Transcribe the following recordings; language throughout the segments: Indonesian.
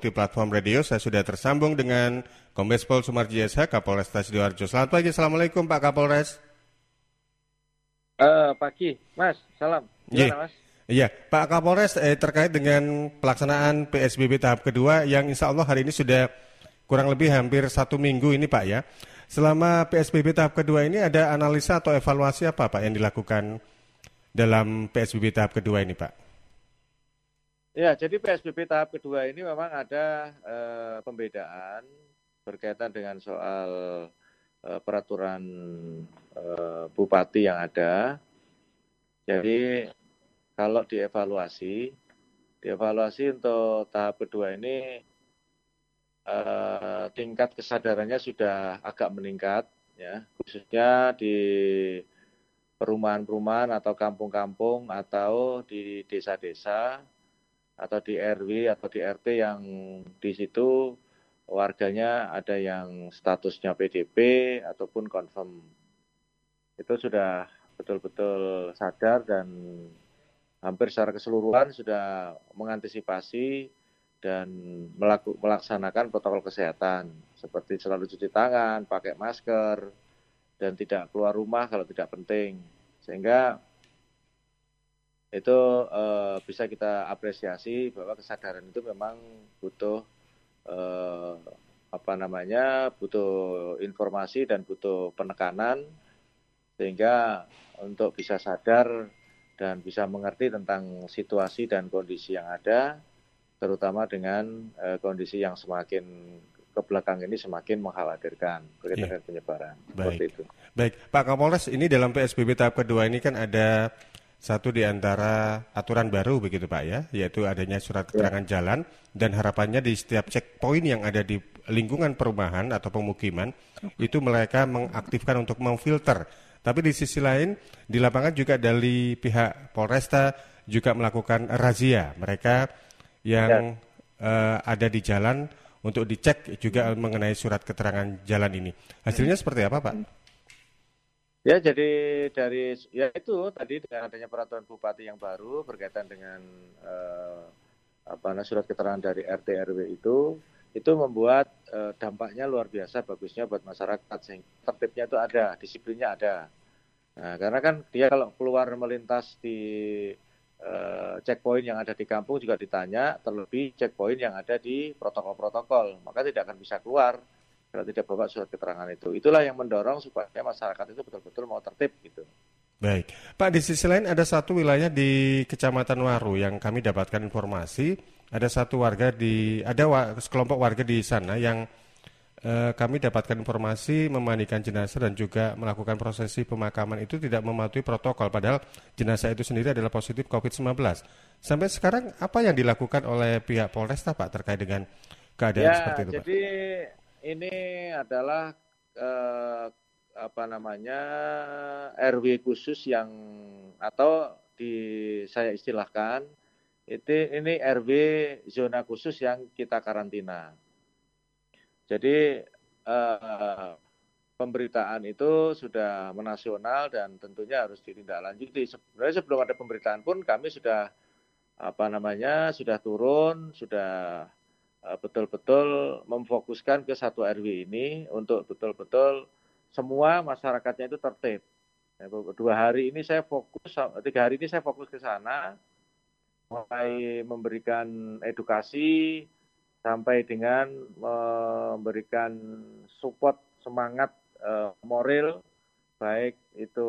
di platform radio. Saya sudah tersambung dengan Kombes Pol Sumarji SH, Kapolres Sidoarjo. Selamat pagi, Assalamualaikum Pak Kapolres. Uh, pagi, Mas. Salam. Gimana, Mas? Iya, Pak Kapolres eh, terkait dengan pelaksanaan PSBB tahap kedua yang insya Allah hari ini sudah kurang lebih hampir satu minggu ini Pak ya. Selama PSBB tahap kedua ini ada analisa atau evaluasi apa Pak yang dilakukan dalam PSBB tahap kedua ini Pak? Ya, jadi PSBB tahap kedua ini memang ada eh, pembedaan berkaitan dengan soal eh, peraturan eh, bupati yang ada. Jadi kalau dievaluasi, dievaluasi untuk tahap kedua ini eh, tingkat kesadarannya sudah agak meningkat, ya khususnya di perumahan-perumahan atau kampung-kampung atau di desa-desa atau di RW atau di RT yang di situ warganya ada yang statusnya PDP ataupun confirm. Itu sudah betul-betul sadar dan hampir secara keseluruhan sudah mengantisipasi dan melaksanakan protokol kesehatan seperti selalu cuci tangan, pakai masker, dan tidak keluar rumah kalau tidak penting. Sehingga itu uh, bisa kita apresiasi bahwa kesadaran itu memang butuh uh, apa namanya butuh informasi dan butuh penekanan sehingga untuk bisa sadar dan bisa mengerti tentang situasi dan kondisi yang ada terutama dengan uh, kondisi yang semakin ke belakang ini semakin mengkhawatirkan berkaitan yeah. penyebaran Baik. itu. Baik, Pak Kapolres, ini dalam PSBB tahap kedua ini kan ada satu di antara aturan baru begitu Pak ya, yaitu adanya surat ya. keterangan ya. jalan dan harapannya di setiap checkpoint yang ada di lingkungan perumahan atau pemukiman itu mereka mengaktifkan untuk memfilter. Tapi di sisi lain di lapangan juga dari pihak Polresta juga melakukan razia mereka yang ya. uh, ada di jalan untuk dicek juga mengenai surat keterangan jalan ini. Hasilnya seperti apa Pak? Ya, jadi dari ya itu tadi dengan adanya peraturan bupati yang baru berkaitan dengan eh, apa namanya surat keterangan dari RT RW itu itu membuat eh, dampaknya luar biasa bagusnya buat masyarakat sehingga tertibnya itu ada, disiplinnya ada. Nah, karena kan dia kalau keluar melintas di eh, checkpoint yang ada di kampung juga ditanya, terlebih checkpoint yang ada di protokol-protokol, maka tidak akan bisa keluar kalau tidak bawa surat keterangan itu. Itulah yang mendorong supaya masyarakat itu betul-betul mau tertib gitu. Baik, Pak di sisi lain ada satu wilayah di Kecamatan Waru yang kami dapatkan informasi ada satu warga di ada wa, sekelompok warga di sana yang eh, kami dapatkan informasi memandikan jenazah dan juga melakukan prosesi pemakaman itu tidak mematuhi protokol padahal jenazah itu sendiri adalah positif COVID-19. Sampai sekarang apa yang dilakukan oleh pihak Polresta Pak terkait dengan keadaan ya, seperti itu Pak? Ini adalah eh, apa namanya RW khusus yang atau di saya istilahkan itu ini RW zona khusus yang kita karantina. Jadi eh, pemberitaan itu sudah menasional dan tentunya harus ditindaklanjuti. Sebenarnya sebelum ada pemberitaan pun kami sudah apa namanya sudah turun, sudah betul-betul memfokuskan ke satu RW ini untuk betul-betul semua masyarakatnya itu tertib. Ya, dua hari ini saya fokus, tiga hari ini saya fokus ke sana, mulai memberikan edukasi sampai dengan memberikan support semangat uh, moral baik itu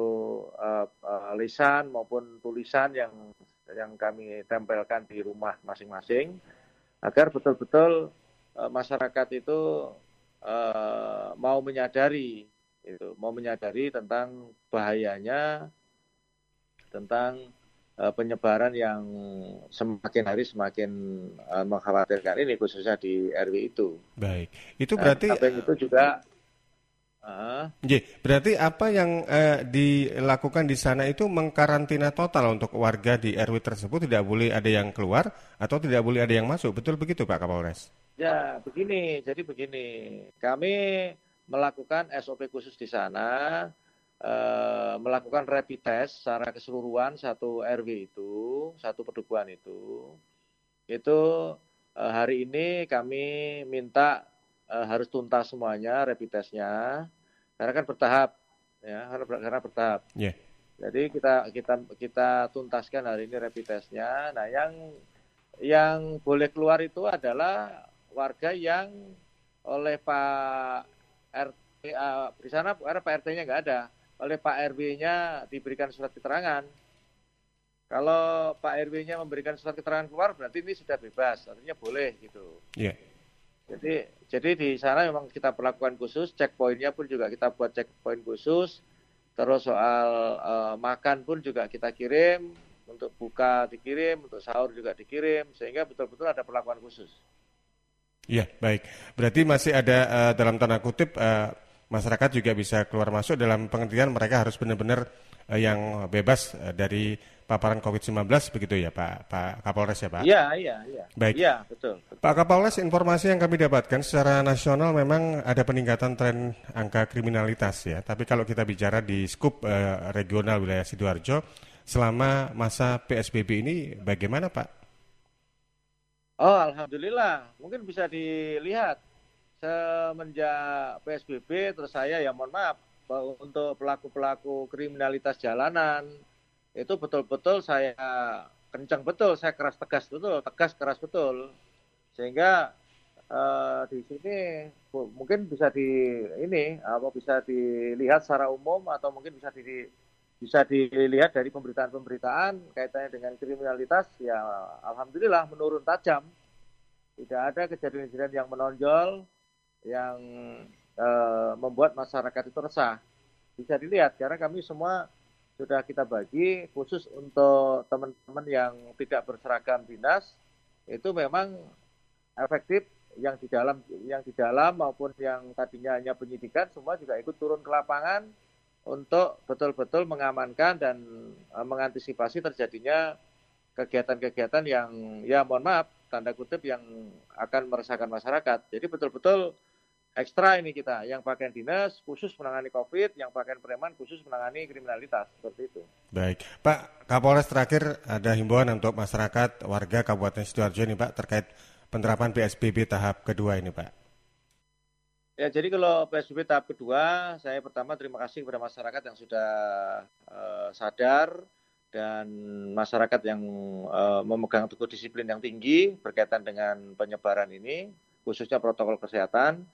uh, lisan maupun tulisan yang yang kami tempelkan di rumah masing-masing agar betul-betul uh, masyarakat itu uh, mau menyadari itu mau menyadari tentang bahayanya tentang uh, penyebaran yang semakin hari semakin mengkhawatirkan ini khususnya di RW itu. Baik, itu berarti Dan itu juga Uh. berarti apa yang uh, dilakukan di sana itu mengkarantina total untuk warga di RW tersebut tidak boleh ada yang keluar atau tidak boleh ada yang masuk. Betul begitu Pak Kapolres? Ya, begini. Jadi begini. Kami melakukan SOP khusus di sana, uh, melakukan rapid test secara keseluruhan satu RW itu, satu pedukuhan itu, itu uh, hari ini kami minta uh, harus tuntas semuanya rapid testnya karena kan bertahap ya karena, karena bertahap. Yeah. Jadi kita kita kita tuntaskan hari ini rapid testnya. Nah yang yang boleh keluar itu adalah warga yang oleh Pak RT uh, di sana karena Pak RT-nya nggak ada, oleh Pak RW-nya diberikan surat keterangan. Kalau Pak RW-nya memberikan surat keterangan keluar berarti ini sudah bebas, artinya boleh gitu. Iya. Yeah. Jadi jadi di sana memang kita perlakukan khusus, checkpointnya pun juga kita buat checkpoint khusus. Terus soal uh, makan pun juga kita kirim, untuk buka dikirim, untuk sahur juga dikirim, sehingga betul-betul ada perlakuan khusus. Iya, baik. Berarti masih ada uh, dalam tanda kutip uh, masyarakat juga bisa keluar masuk dalam pengertian mereka harus benar-benar uh, yang bebas uh, dari paparan COVID-19 begitu ya Pak Pak Kapolres ya Pak? Iya, iya, iya. Baik. Iya, betul, betul. Pak Kapolres, informasi yang kami dapatkan secara nasional memang ada peningkatan tren angka kriminalitas ya. Tapi kalau kita bicara di skup uh, regional wilayah Sidoarjo, selama masa PSBB ini bagaimana Pak? Oh, alhamdulillah. Mungkin bisa dilihat semenjak PSBB terus saya ya mohon maaf untuk pelaku-pelaku kriminalitas jalanan itu betul-betul saya kencang betul, saya keras tegas betul, tegas keras betul. Sehingga uh, di sini mungkin bisa di ini apa bisa dilihat secara umum atau mungkin bisa di bisa dilihat dari pemberitaan-pemberitaan kaitannya dengan kriminalitas ya alhamdulillah menurun tajam. Tidak ada kejadian-kejadian yang menonjol yang e, membuat masyarakat itu resah. Bisa dilihat karena kami semua sudah kita bagi khusus untuk teman-teman yang tidak berseragam dinas itu memang efektif yang di dalam yang di dalam maupun yang tadinya hanya penyidikan semua juga ikut turun ke lapangan untuk betul-betul mengamankan dan uh, mengantisipasi terjadinya kegiatan-kegiatan yang ya mohon maaf tanda kutip yang akan meresahkan masyarakat. Jadi betul-betul ekstra ini kita yang pakaian dinas khusus menangani COVID, yang pakaian preman khusus menangani kriminalitas seperti itu. Baik, Pak Kapolres terakhir ada himbauan untuk masyarakat warga Kabupaten sidoarjo ini Pak terkait penerapan PSBB tahap kedua ini Pak. Ya, jadi kalau PSBB tahap kedua, saya pertama terima kasih kepada masyarakat yang sudah uh, sadar dan masyarakat yang uh, memegang teguh disiplin yang tinggi berkaitan dengan penyebaran ini, khususnya protokol kesehatan.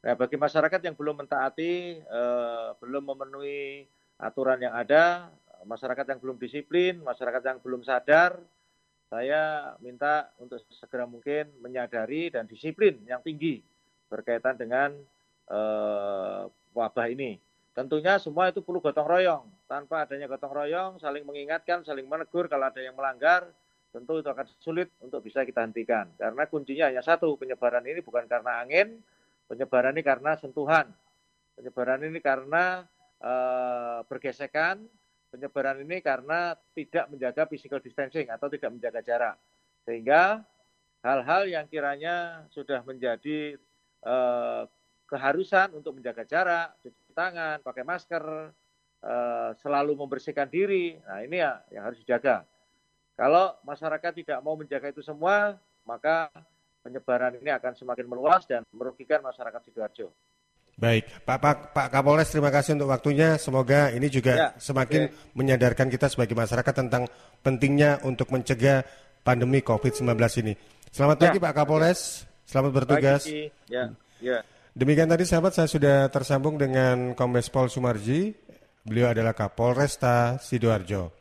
Nah, bagi masyarakat yang belum mentaati, uh, belum memenuhi aturan yang ada, masyarakat yang belum disiplin, masyarakat yang belum sadar, saya minta untuk segera mungkin menyadari dan disiplin yang tinggi berkaitan dengan uh, wabah ini. Tentunya semua itu perlu gotong royong. Tanpa adanya gotong royong, saling mengingatkan, saling menegur kalau ada yang melanggar, tentu itu akan sulit untuk bisa kita hentikan. Karena kuncinya hanya satu, penyebaran ini bukan karena angin, penyebaran ini karena sentuhan. Penyebaran ini karena uh, bergesekan, penyebaran ini karena tidak menjaga physical distancing atau tidak menjaga jarak. Sehingga hal-hal yang kiranya sudah menjadi eh, keharusan untuk menjaga jarak, cuci tangan, pakai masker, eh, selalu membersihkan diri. Nah ini ya yang harus dijaga. Kalau masyarakat tidak mau menjaga itu semua, maka penyebaran ini akan semakin meluas dan merugikan masyarakat sidoarjo. Baik, Pak, Pak Pak Kapolres terima kasih untuk waktunya. Semoga ini juga ya, semakin okay. menyadarkan kita sebagai masyarakat tentang pentingnya untuk mencegah pandemi COVID-19 ini. Selamat ya. pagi Pak Kapolres, selamat bertugas. Pagi, ya. Ya. Demikian tadi sahabat saya sudah tersambung dengan Kombes Pol Sumarji. Beliau adalah Kapolresta Sidoarjo.